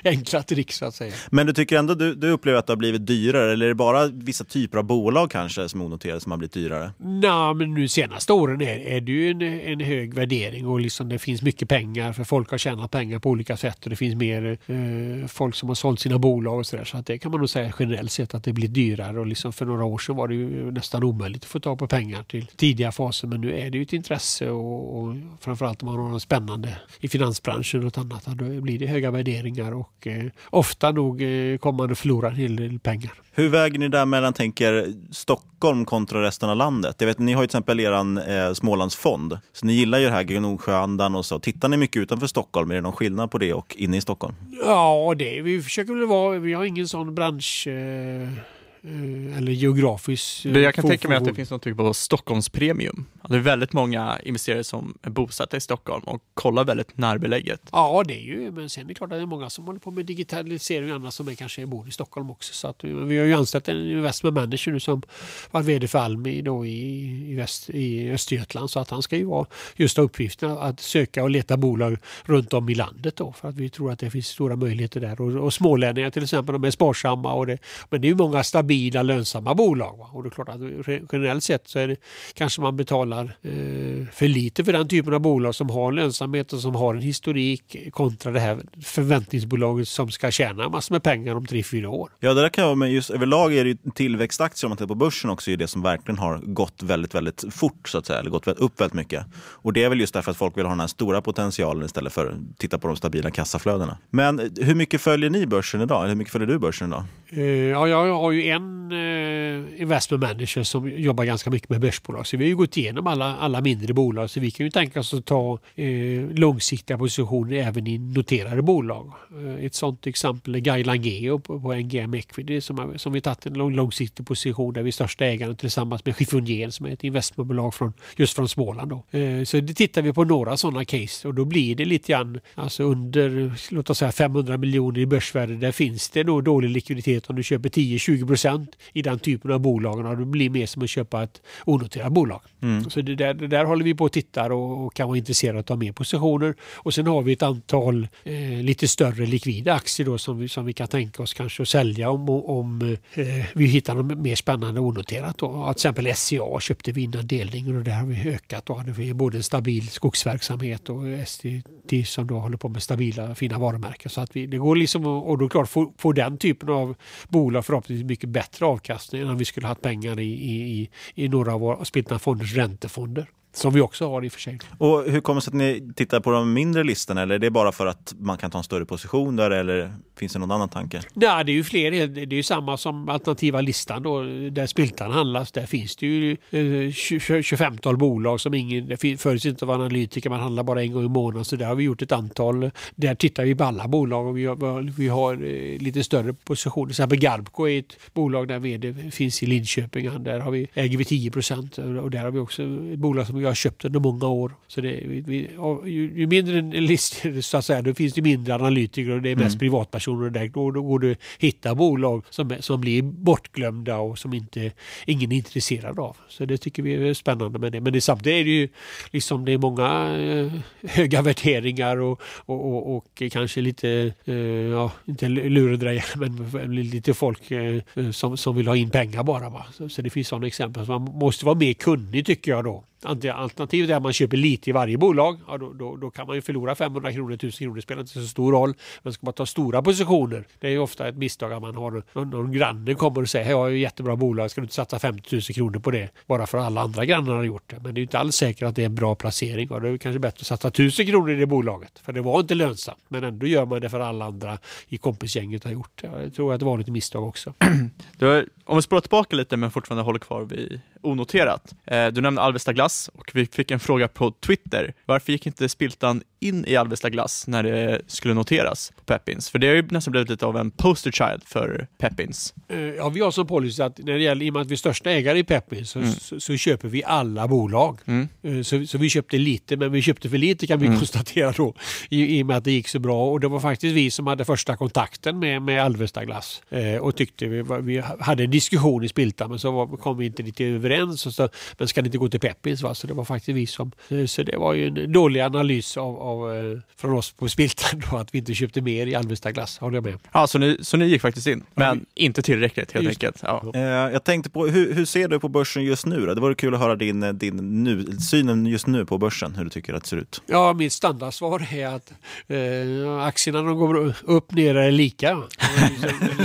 enkla tricks så att säga.
Men du tycker ändå du, du upplever att det har blivit dyrare, eller är det bara vissa typer av bolag kanske som onoterade som har blivit dyrare?
Nej, men nu senaste åren är, är det ju en, en hög värdering och liksom det finns mycket pengar för folk har tjänat pengar på olika sätt och det finns mer eh, folk som har sålt sina bolag och sådär. Så att det kan man nog säga generellt sett att det blir dyrare och liksom för några år sedan var det ju nästan omöjligt att få tag på pengar till tidiga faser. Men nu är det ju ett intresse och, och framförallt om man har något spännande i finansbranschen och annat. Då blir det höga värderingar och eh, ofta nog eh, kommer man att förlora en hel del pengar.
Hur väger ni där mellan tänker Stockholm kontra resten av landet? Jag vet, ni har ju till exempel er eh, Smålandsfond, så ni gillar ju det här Gnosjöandan och så. Tittar ni mycket utanför Stockholm? Är det någon skillnad på det och inne i Stockholm?
Ja, det, vi försöker väl vara, vi har ingen sån bransch eh eller geografisk...
Eh, jag kan tänka mig att det finns något på Stockholms premium. Det är väldigt många investerare som är bosatta i Stockholm och kollar väldigt närbeläget.
Ja, det är ju, men sen är det klart att det är många som håller på med digitalisering och annat som är kanske bor i Stockholm också. Så att, vi har ju anställt en investment manager nu som var vd för Almi då i, i, väst, i Östergötland så att han ska ju vara just uppgiften att söka och leta bolag runt om i landet då för att vi tror att det finns stora möjligheter där. Och, och smålänningar till exempel, de är sparsamma och det, men det är ju många stabila lönsamma bolag. Va? Och det är klart att generellt sett så är det kanske man betalar betalar eh, för lite för den typen av bolag som har lönsamhet och som har en historik kontra det här förväntningsbolaget som ska tjäna massor med pengar om tre fyra år.
Ja, det där kan jag men just överlag är det ju tillväxtaktier om man tittar på börsen också är det som verkligen har gått väldigt, väldigt fort så att säga, eller gått upp väldigt mycket. Och det är väl just därför att folk vill ha den här stora potentialen istället för att titta på de stabila kassaflödena. Men eh, hur mycket följer ni börsen idag? Eller hur mycket följer du börsen idag?
Eh, ja, jag har ju en eh, investment manager som jobbar ganska mycket med börsbolag. Så vi har ju gått igenom alla, alla mindre bolag. Så vi kan ju tänka oss att ta eh, långsiktiga positioner även i noterade bolag. ett sådant exempel är Guy Langeo på, på NGM Equity som, som vi tagit en lång, långsiktig position där vi är största ägaren tillsammans med Chiffonjen som är ett investmentbolag från, just från Småland. Då. så det tittar vi på några sådana case och då blir det lite grann alltså under låt oss säga 500 miljoner i börsvärde. Där finns det då dålig likviditet om du köper 10-20 procent i den typen av bolag och det blir mer som att köpa ett onoterat bolag. Mm. Så det där, det där håller vi på att titta och, och kan vara intresserade att ta mer positioner. Och sen har vi ett antal eh, lite större likvida aktier då som vi, som vi kan tänka oss kanske att sälja om, om eh, vi hittar något mer spännande onoterat. Då. Till exempel SCA köpte vi innan delningen och där har vi ökat. Då hade vi både en stabil skogsverksamhet och STT som då håller på med stabila fina varumärken. Så att vi, det går liksom och då klart få, få den typen av bolag förhoppningsvis mycket bättre avkastning än om vi skulle haft pengar i, i, i några av våra Spiltna fonders räntefonder. Som vi också har i och för sig.
Och hur kommer det sig att ni tittar på de mindre listorna? Eller är det bara för att man kan ta en större position där? Eller finns det någon annan tanke?
Nej, det är ju fler. Det är ju samma som alternativa listan då, där Spiltan handlas. Där finns det ju 25-tal eh, bolag som ingen, det följs inte av analytiker. Man handlar bara en gång i månaden. Så där har vi gjort ett antal. Där tittar vi på alla bolag och vi har, vi har eh, lite större positioner. Till exempel Garbco är ett bolag där vd finns i Linköping. Där har vi, äger vi 10 procent och där har vi också ett bolag som har köpt under många år. Så det, vi, ju, ju, mindre en list så att säga, då finns det mindre analytiker och det är mest mm. privatpersoner. Där. Då, då går det att hitta bolag som, som blir bortglömda och som inte, ingen är intresserad av. Så det tycker vi är spännande med det. Men det, samtidigt är det ju liksom det är många eh, höga värderingar och, och, och, och kanske lite, eh, ja, inte lurendrejare, men lite folk eh, som, som vill ha in pengar bara. Va? Så, så det finns sådana exempel. Så man måste vara mer kunnig tycker jag då. Alternativet är att man köper lite i varje bolag. Ja, då, då, då, kan man ju förlora 500 kronor, 1000 kronor. Det spelar inte så stor roll. Men ska man ta stora positioner, det är ju ofta ett misstag att man har någon, någon granne kommer och säger jag har ju jättebra bolag, ska du inte satsa 50 000 kronor på det? Bara för att alla andra grannar har gjort det. Men det är inte alls säkert att det är en bra placering. Och det är kanske bättre att satsa 1000 kronor i det bolaget. För det var inte lönsamt. Men ändå gör man det för alla andra i kompisgänget har gjort det. Jag tror att det var ett misstag också.
om vi spolar tillbaka lite men fortfarande håller kvar vid onoterat. Eh, du nämnde Alvesta Glass och vi fick en fråga på Twitter. Varför gick inte Spiltan in i Alvesta Glass när det skulle noteras på Peppins? För det har ju nästan blivit lite av en poster child för Peppins.
Eh, ja, vi har som policy att när det gäller, i och med att vi är största ägare i Peppins så, mm. så, så, köper vi alla bolag. Mm. Eh, så, så, vi köpte lite, men vi köpte för lite kan vi mm. konstatera då i, i och med att det gick så bra. Och det var faktiskt vi som hade första kontakten med, med Alvesta Glass och tyckte vi, vi hade en diskussion i Spiltan men så var, kom vi inte lite överens. Och så, men ska ni inte gå till Peppins? Va? Så det var faktiskt vi som... eh, Så det var ju en dålig analys av, av, eh, från oss på Spiltan då, att vi inte köpte mer i Alvesta glass, håller jag med.
Ja, så ni, så ni gick faktiskt in, men inte tillräckligt helt
Just
enkelt. Ja.
Eh, jag tänkte på, hur, hur ser du på börsen just nu? Då? Det vore kul att höra din, din nu, synen just nu på börsen, hur du tycker att det ser ut.
Ja, mitt standardsvar är att eh, aktierna de går upp, ner är lika.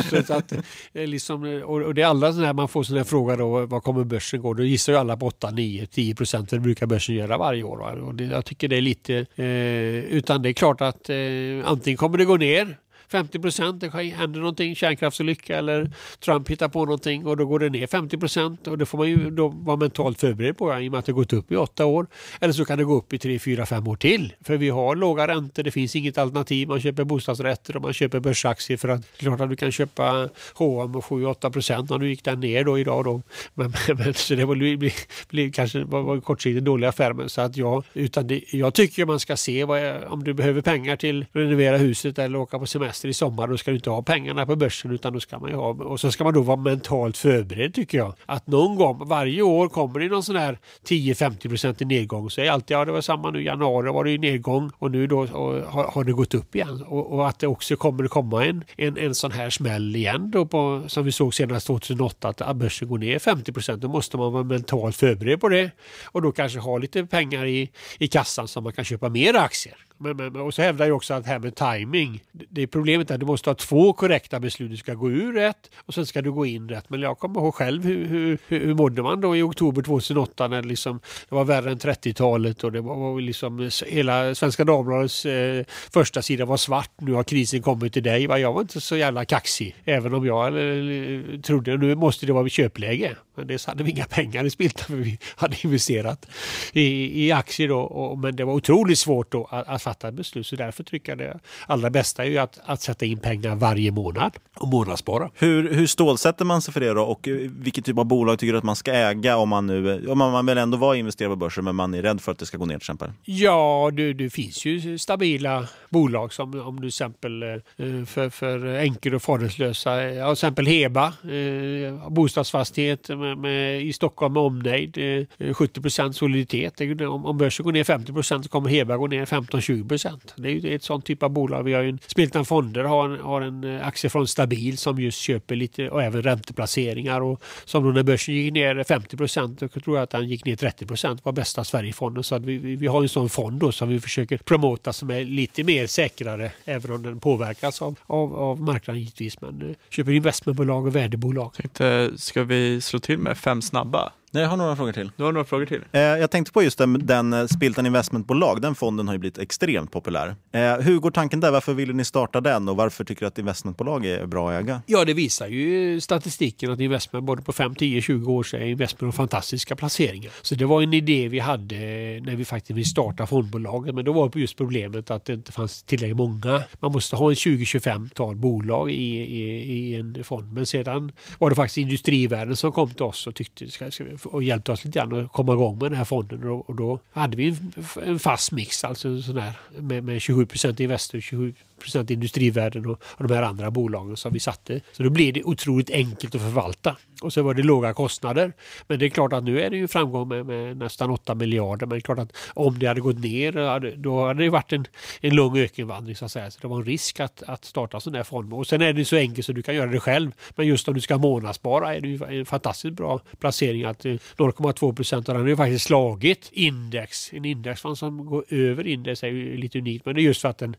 Så att, eh, liksom, och, det är alla här, man får sådana här frågor då, vad kommer börsen gå? Då gissar ju alla på 8, 9, 10 procent. Det brukar börsen göra varje år. Va? Och det, jag tycker det är lite, eh, Eh, utan det är klart att eh, antingen kommer det gå ner 50 procent, det händer någonting, kärnkraftsolycka eller Trump hittar på någonting och då går det ner 50 procent och det får man ju då vara mentalt förberedd på i och med att det gått upp i åtta år. Eller så kan det gå upp i tre, fyra, fem år till. För vi har låga räntor, det finns inget alternativ. Man köper bostadsrätter och man köper börsaktier för att det är klart att du kan köpa H&M och 7-8 procent. Nu gick den ner då idag då. Men, men, så det blir, blir, blir kanske var, var kortsiktigt dålig affär. Men så att jag, utan det, jag tycker man ska se vad jag, om du behöver pengar till att renovera huset eller åka på semester i sommar. Då ska du inte ha pengarna på börsen utan då ska man ju ha och så ska man då vara mentalt förberedd tycker jag. Att någon gång varje år kommer det någon sån här 10-50 procent i nedgång. Så är alltid, ja det var samma nu i januari var det ju nedgång och nu då och, har, har det gått upp igen. Och, och, att det också kommer att komma en, en, en sån här smäll igen då på, som vi såg senast 2008 att börsen går ner 50 procent. Då måste man vara mentalt förberedd på det och då kanske ha lite pengar i, i kassan så man kan köpa mer aktier. Men, men, och så hävdar jag också att här med timing. Det är problemet är att du måste ha två korrekta beslut. Du ska gå ur rätt och sen ska du gå in rätt. Men jag kommer ihåg själv hur, hur, hur mådde man då i oktober 2008 när liksom, det var värre än 30-talet och det var, var liksom hela Svenska Dagbladets eh, första sida var svart. Nu har krisen kommit till dig. Va? Jag var inte så jävla kaxig. Även om jag eller, trodde nu måste det vara köpläge. Men det hade vi inga pengar i Spiltan för vi hade investerat i, i aktier då. Och, men det var otroligt svårt då att, att fatta beslut. Så därför tycker jag det allra bästa är ju att, att sätta in pengar varje månad och månadsspara.
Hur, hur stålsätter man sig för det då? Och eh, vilken typ av bolag tycker du att man ska äga om man nu, om man, man vill ändå vara investerad på börsen men man är rädd för att det ska gå ner till exempel?
Ja, det, det finns ju stabila bolag som om du till exempel eh, för, för änkor och faderslösa, till exempel Heba, eh, bostadsfastighet med, med, i Stockholm med omnejd, eh, 70 soliditet. Om, om börsen går ner 50 så kommer Heba gå ner 15-20. Det är ju ett sånt typ av bolag. Vi har ju en, Spiltan Fonder har en, har en eh, aktie från Stabil som just köper lite och även ränteplaceringar och som då när börsen gick ner 50 procent, då tror jag att den gick ner 30 procent var bästa Sverigefonden. Så att vi, vi har en sån fond då som vi försöker promota som är lite mer säkrare även om den påverkas av, av, av marknaden givetvis. Men eh, köper investmentbolag och värdebolag.
Tänkte, ska vi slå till med fem snabba?
Nej, jag har några frågor till.
Du har några frågor till?
Eh, jag tänkte på just den, den eh, Spiltan Investmentbolag. Den fonden har ju blivit extremt populär. Eh, hur går tanken där? Varför ville ni starta den och varför tycker du att investmentbolag är bra att äga?
Ja, det visar ju statistiken att investment både på 5, 10, 20 år så är investment fantastiska placeringar. Så det var en idé vi hade när vi faktiskt ville starta fondbolaget. Men då var just problemet att det inte fanns tillräckligt många. Man måste ha en 20-25 tal bolag i, i, i, en fond. Men sedan var det faktiskt industrivärlden som kom till oss och tyckte ska, ska vi och hjälpte oss lite grann att komma igång med den här fonden. Och, då hade vi en, fast mix, alltså sån här, med, med 27 procent Investor, 27 procent Industrivärden och, och de här andra bolagen som vi satte. Så då blir det otroligt enkelt att förvalta. Och så var det låga kostnader. Men det är klart att nu är det ju framgång med, med nästan 8 miljarder. Men det är klart att om det hade gått ner då hade det varit en, en lång ökenvandring så att säga. Så det var en risk att, att starta sån här fond. Och sen är det så enkelt så du kan göra det själv. Men just om du ska månadsspara är det ju en fantastiskt bra placering att eh, 0,2 procent av den har ju faktiskt slagit index. En indexfond som går över index är ju lite unikt. Men det är just för att en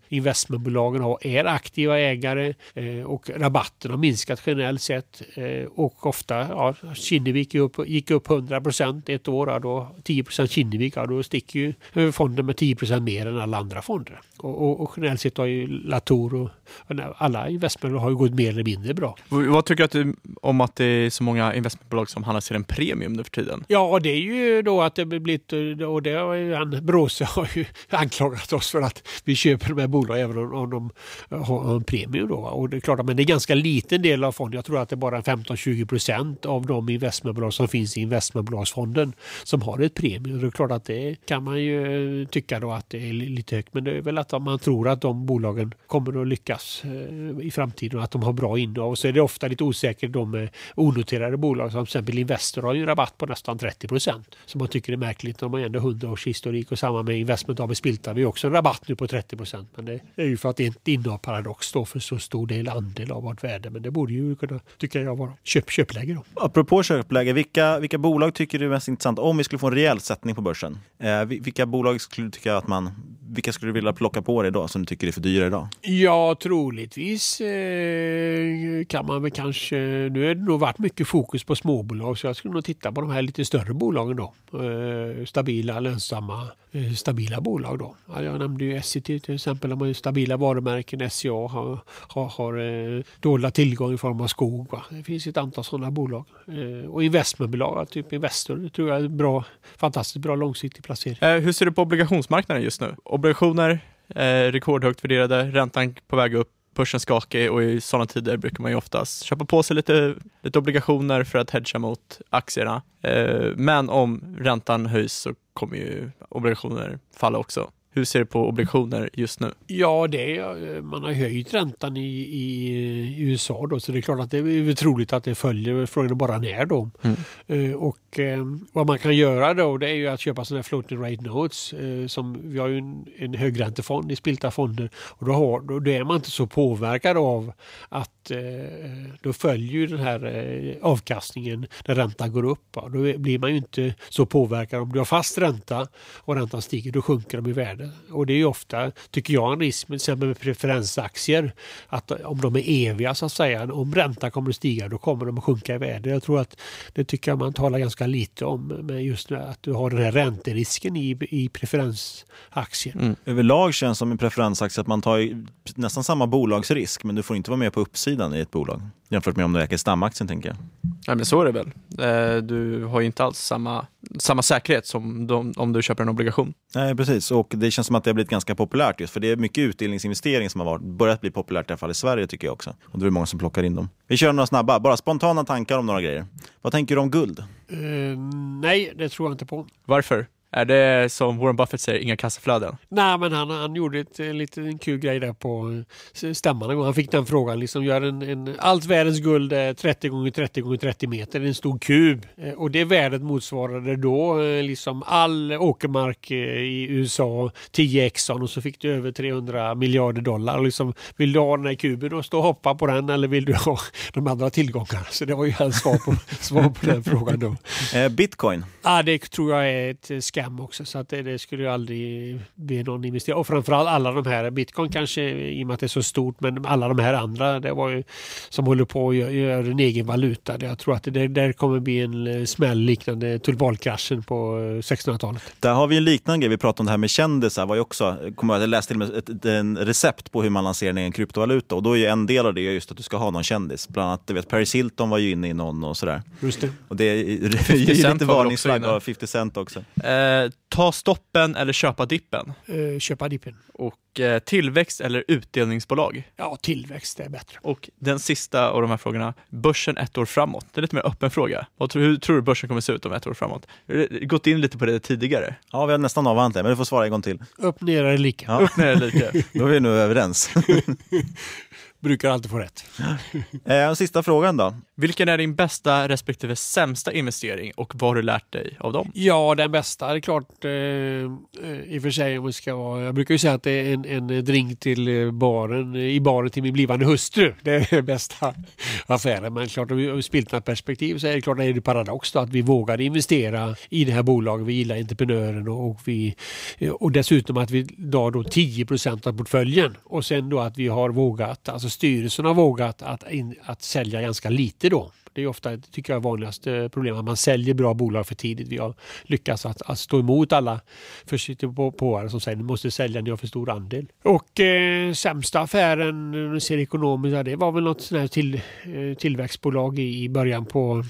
investmentbolagen har, är aktiva ägare eh, och rabatten har minskat generellt sett. Eh, och ofta, ja, Kinnevik gick upp, gick upp 100 procent ett år. Ja, då 10 procent Kinnevik, ja, då sticker ju fonden med 10 procent mer än alla andra fonder. Och, och, och generellt sett har ju Latour och alla investmentbolag har ju gått mer eller mindre bra.
Vad tycker du om att det är så många investmentbolag som handlas till en premium nu för tiden?
Ja, det är ju då att det blivit, och det har ju han, Bråse har ju anklagat oss för att vi köper de här bolagen även om de Eh, har en premium då. Och det är klart, men det är en ganska liten del av fonden. Jag tror att det är bara 15-20 procent av de investmentbolag som finns i investmentbolagsfonden som har ett premium. Det är klart att det kan man ju eh, tycka då att det är lite högt. Men det är väl att man tror att de bolagen kommer att lyckas eh, i framtiden och att de har bra innehav. Och så är det ofta lite osäkert de med onoterade bolag som till exempel Investor har ju rabatt på nästan 30 procent. Som man tycker är märkligt. De har ändå 100 års historik och samma med Investment AB Spiltan. Vi har också en rabatt nu på 30 procent. Men det är ju för att det inte innehav paradox står för så stor del andel av vårt värde. Men det borde ju kunna, tycker jag, vara köp, köpläge då.
Apropå köpläge, vilka, vilka bolag tycker du är mest intressant om vi skulle få en rejäl sättning på börsen? Eh, vilka bolag skulle du tycka att man, vilka skulle du vilja plocka på dig då som du tycker är för dyra idag?
Ja, troligtvis eh, kan man väl kanske, nu har det nog varit mycket fokus på småbolag så jag skulle nog titta på de här lite större bolagen då. Eh, stabila, lönsamma, eh, stabila bolag då. Ja, jag nämnde ju Essity till exempel, de har ju stabila varumärken, SCA har, har, har eh, dolda tillgångar i form av skog. Va? Det finns ett antal sådana bolag. Eh, och investmentbolag, typ Investor, det tror jag är bra, fantastiskt bra långsiktig placering.
Eh, hur ser du på obligationsmarknaden just nu? Obligationer, eh, rekordhögt värderade, räntan på väg upp, börsen skakig och i sådana tider brukar man ju oftast köpa på sig lite, lite obligationer för att hedga mot aktierna. Men om räntan höjs så kommer ju obligationer falla också. Hur ser du på obligationer just nu?
Ja, det är, man har höjt räntan i, i, i, USA då, så det är klart att det är troligt att det följer. Frågan är bara när då. Mm. Uh, och uh, vad man kan göra då, det är ju att köpa sådana här floating rate notes. Uh, som, vi har ju en, en högräntefond i spilta fonder och då, har, då, då är man inte så påverkad av att då följer ju den här avkastningen när räntan går upp. Då blir man ju inte så påverkad. Om du har fast ränta och räntan stiger, då sjunker de i värde. Och det är ju ofta, tycker jag, en risk med, med preferensaktier. Att om de är eviga så att säga, om räntan kommer att stiga då kommer de att sjunka i värde. Jag tror att det tycker jag man talar ganska lite om med just att du har den här ränterisken i, i preferensaktier.
Mm. Överlag känns det som en preferensaktie att man tar nästan samma bolagsrisk men du får inte vara med på uppsidan i ett bolag. Jämfört med om du äger stamaktien tänker jag.
Nej men så är det väl. Eh, du har ju inte alls samma, samma säkerhet som de, om du köper en obligation.
Nej precis och det känns som att det har blivit ganska populärt just för det är mycket utdelningsinvestering som har varit, börjat bli populärt i alla fall i Sverige tycker jag också. Och det är många som plockar in dem. Vi kör några snabba, bara spontana tankar om några grejer. Vad tänker du om guld?
Uh, nej, det tror jag inte på.
Varför? Är det som Warren Buffett säger, inga kassaflöden?
Nej, men han, han gjorde ett, en liten kul grej där på eh, stämman. Han fick den frågan, liksom gör en, en, allt världens guld är 30 gånger 30 gånger 30 meter, en stor kub. Eh, och det värdet motsvarade då eh, liksom all åkermark i USA, 10 Exxon och så fick du över 300 miljarder dollar. Liksom, vill du ha den här kuben och stå och hoppa på den eller vill du ha de andra tillgångarna? Så det var ju hans svar på, svar på den frågan då.
Bitcoin?
Ja, det tror jag är ett scam också så att det, det skulle ju aldrig bli någon investering. Och framförallt alla de här, bitcoin kanske i och med att det är så stort men alla de här andra det var ju, som håller på att göra gör en egen valuta. Jag tror att det där kommer bli en eh, smäll liknande tulpankraschen på 1600-talet. Eh,
där har vi en liknande grej, vi pratade om det här med kändisar. Var ju också, kommer jag läste till och med ett, ett, en recept på hur man lanserar en kryptovaluta och då är ju en del av det just att du ska ha någon kändis. Bland annat, du vet, Paris Hilton var ju inne i någon och sådär.
Just det.
Och det är, är lite varningsflagg av 50 Cent också.
Eh, ta stoppen eller köpa dippen?
Uh, köpa dippen.
Och eh, tillväxt eller utdelningsbolag?
Ja, tillväxt är bättre.
Och den sista av de här frågorna, börsen ett år framåt. Det är lite mer öppen fråga. Vad tror, hur tror du börsen kommer se ut om ett år framåt? har gått in lite på det tidigare.
Ja, vi har nästan avhandlat det, men du får svara en gång till.
Upp, ner eller lika.
Ja. Upp, ner eller lika.
Då är vi nu överens.
brukar alltid få rätt.
eh, sista frågan då.
Vilken är din bästa respektive sämsta investering och vad har du lärt dig av dem?
Ja, den bästa det är klart eh, i och för sig om vi ska vara, jag brukar ju säga att det är en, en drink till baren, i baren till min blivande hustru. Det är den bästa affären. Men klart ur spiltnat perspektiv så är det klart att det är paradox då, att vi vågade investera i det här bolaget. Vi gillar entreprenören och, och, vi, och dessutom att vi la då 10% av portföljen och sen då att vi har vågat, alltså styrelsen har vågat att, in, att sälja ganska lite då. Det är ofta, tycker jag, vanligaste eh, problemet, att man säljer bra bolag för tidigt. Vi har lyckats att, att stå emot alla försiktigpåare som säger att ni måste sälja, ni har för stor andel. Och eh, sämsta affären, om du ser ekonomiskt, det var väl något sånt här till, eh, tillväxtbolag i, i början på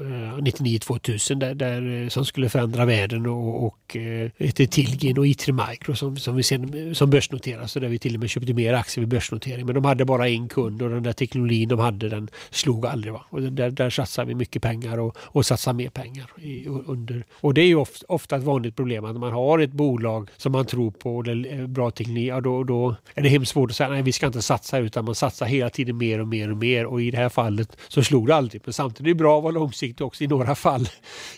eh, 99-2000 där, där, eh, som skulle förändra världen och, och hette eh, Tilgin och i3 Micro som, som, vi sen, som börsnoteras och där vi till och med köpte mer aktier vid börsnotering. Men de hade bara en kund och den där teknologin de hade den slog aldrig. Va? Och där där, där satsar vi mycket pengar och, och satsar mer pengar. I, under. Och det är ju ofta, ofta ett vanligt problem att man har ett bolag som man tror på och det är eh, bra teknik, ja, då, då är det hemskt svårt att säga nej vi ska inte satsa utan man satsar hela tiden mer och mer och mer och i det här fallet så slog det aldrig. Men samtidigt är det bra att vara långsiktig också. I några fall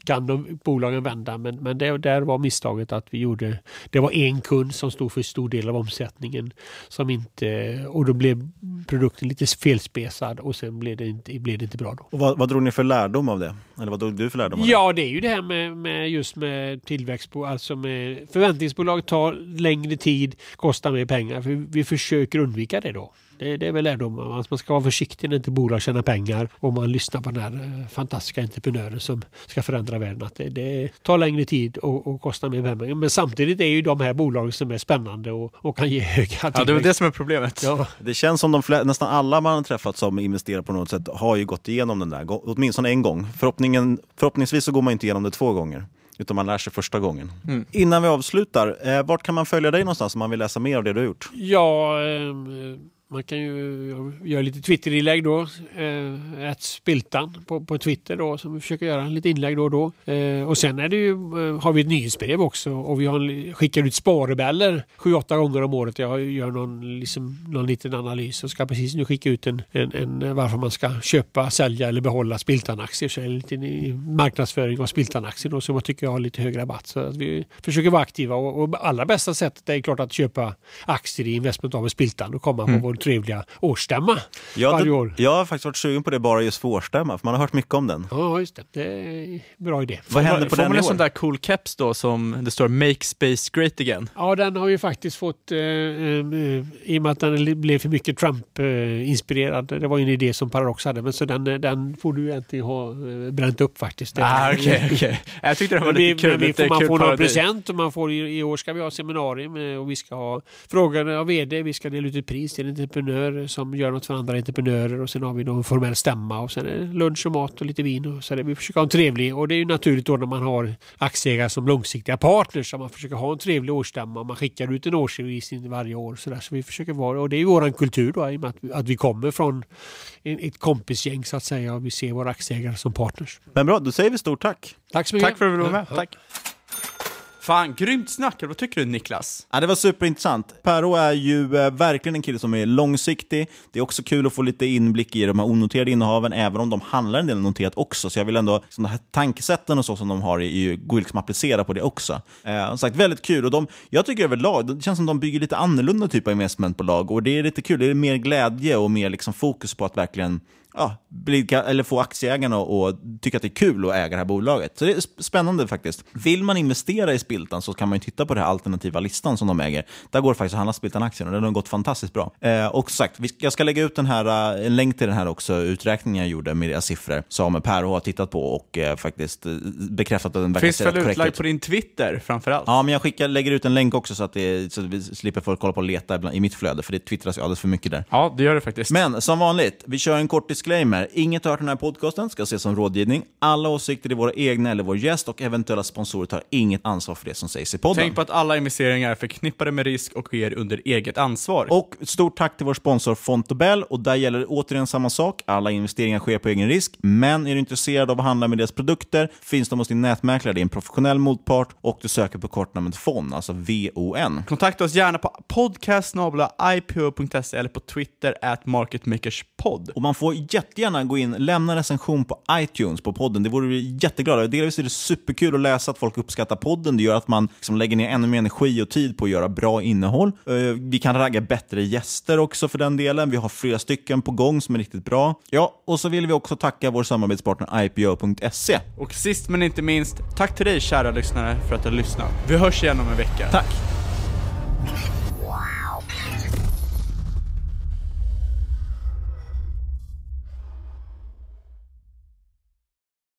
kan de, bolagen vända men, men det, där var misstaget att vi gjorde, det var en kund som stod för stor del av omsättningen som inte, och då blev produkten lite felspesad och sen blev det inte, blev det inte bra då.
Och vad, vad drog ni för lärdom av det? Eller vad drog du för lärdom av
Ja, det är ju det här med, med just med tillväxtbolag, alltså med förväntningsbolag tar längre tid, kostar mer pengar. För vi försöker undvika det då. Det, det är väl lärdomen. Alltså man ska vara försiktig när inte bolag tjänar pengar och man lyssnar på den här eh, fantastiska entreprenören som ska förändra världen. Att det, det tar längre tid och, och kostar mer pengar. Men samtidigt är ju de här bolagen som är spännande och, och kan ge höga
Ja, det är väl det som är problemet.
Ja.
Det känns som de flesta, nästan alla man har träffat som investerar på något sätt har ju gått igenom den där, åtminstone en gång. Förhoppningen, förhoppningsvis så går man inte igenom det två gånger. Utan man lär sig första gången.
Mm.
Innan vi avslutar, eh, vart kan man följa dig någonstans om man vill läsa mer av det du har gjort?
Ja, ehm, man kan ju göra lite Twitterinlägg då. Eh, ett spiltan på, på Twitter då som vi försöker göra lite inlägg då och då. Eh, och sen är det ju, eh, har vi ett nyhetsbrev också och vi har, skickar ut sparrebeller sju, åtta gånger om året. Jag gör någon, liksom, någon liten analys och ska precis nu skicka ut en, en, en varför man ska köpa, sälja eller behålla Spiltan-aktier. Så är det lite i marknadsföring av Spiltan-aktier då som jag tycker jag har lite hög rabatt. Så att vi försöker vara aktiva och, och allra bästa sättet är klart att köpa aktier i Investment AB Spiltan och komma
Mm.
på vår trevliga årsstämma
Jag,
varje år.
jag har faktiskt varit sugen på det bara just för årsstämma, för man har hört mycket om den.
Ja, just det. Det är en bra idé.
Vad händer på
Får
den
man
i
en
år?
sån där cool keps då som det står “Make Space Great Again”?
Ja, den har ju faktiskt fått, eh, eh, i och med att den blev för mycket Trump-inspirerad. det var ju en idé som Paradox hade, men så den, eh, den får du egentligen ha eh, bränt upp faktiskt. Det-
Ah, okej, okej. Jag tyckte det var lite kul.
vi
lite
får, man
kul
får någon
parodi.
present och man får, i, i år ska vi ha seminarium och vi ska ha frågor av VD. Vi ska dela ut ett pris till en entreprenör som gör något för andra entreprenörer och sen har vi någon formell stämma och sen är det lunch och mat och lite vin. Och så är vi försöker ha en trevlig och det är ju naturligt då när man har aktieägare som långsiktiga partners så man försöker ha en trevlig årsstämma man skickar ut en årsredovisning varje år. Så, där. så vi försöker vara, och det är ju våran kultur då i och med att, att vi kommer från ett kompisgäng så att säga och vi ser våra aktieägare som partners.
Men bra, då säger vi stort tack.
Tack så mycket.
Tack för att du var med.
Ja.
Tack. Fan, grymt snack. Vad tycker du Niklas?
Ja, det var superintressant. Perro är ju eh, verkligen en kille som är långsiktig. Det är också kul att få lite inblick i de här onoterade innehaven, även om de handlar en del noterat också. Så jag vill ändå, liksom, de här tankesätten och så som de har, är ju, går liksom att applicera på det också. Eh, som sagt, väldigt kul. Och de, jag tycker överlag, det känns som de bygger lite annorlunda typ av investmentbolag. Och det är lite kul, det är mer glädje och mer liksom fokus på att verkligen ja, bli, eller få aktieägarna att tycka att det är kul att äga det här bolaget. Så det är sp- spännande faktiskt. Vill man investera i Spiltan så kan man ju titta på den här alternativa listan som de äger. Där går det faktiskt att handla Spiltan-aktien och den har gått fantastiskt bra. Eh, och sagt, jag ska lägga ut den här, eh, en länk till den här också, uträkningen jag gjorde med deras siffror som Per har tittat på och eh, faktiskt eh, bekräftat att den verkar
Finns
se
väl
rätt korrekt
utlagd
ut.
på din Twitter framförallt?
Ja, men jag skickar, lägger ut en länk också så att, det, så att vi slipper folk kolla på och leta ibland, i mitt flöde, för det twittras ju alldeles för mycket där.
Ja, det gör det faktiskt.
Men som vanligt, vi kör en kort disclaimer. Inget hört i den här podcasten ska ses som rådgivning. Alla åsikter är våra egna eller vår gäst och eventuella sponsorer tar inget ansvar för det som sägs i podden.
Tänk på att alla investeringar är förknippade med risk och sker under eget ansvar.
Och stort tack till vår sponsor Fontobel. Och där gäller återigen samma sak. Alla investeringar sker på egen risk. Men är du intresserad av att handla med deras produkter finns de hos din nätmäklare. Det är en professionell motpart och du söker på kortnamnet FON, alltså V-O-N.
Kontakta oss gärna på podcast.ipo.se eller på Twitter at marketmakerspod.
Och man får jättegärna gå in, lämna en recension på iTunes på podden. Det vore vi jätteglada. Delvis är det superkul att läsa att folk uppskattar podden. Det gör att man liksom lägger ner ännu mer energi och tid på att göra bra innehåll. Eh, Vi kan ragga bättre gäster också för den delen. Vi har flera stycken på gång som är riktigt bra. Ja, och så vill vi också tacka vår samarbetspartner IPO.se.
Och sist men inte minst, tack till dig kära lyssnare för att du har lyssnat. Vi hörs igen om en vecka.
Tack!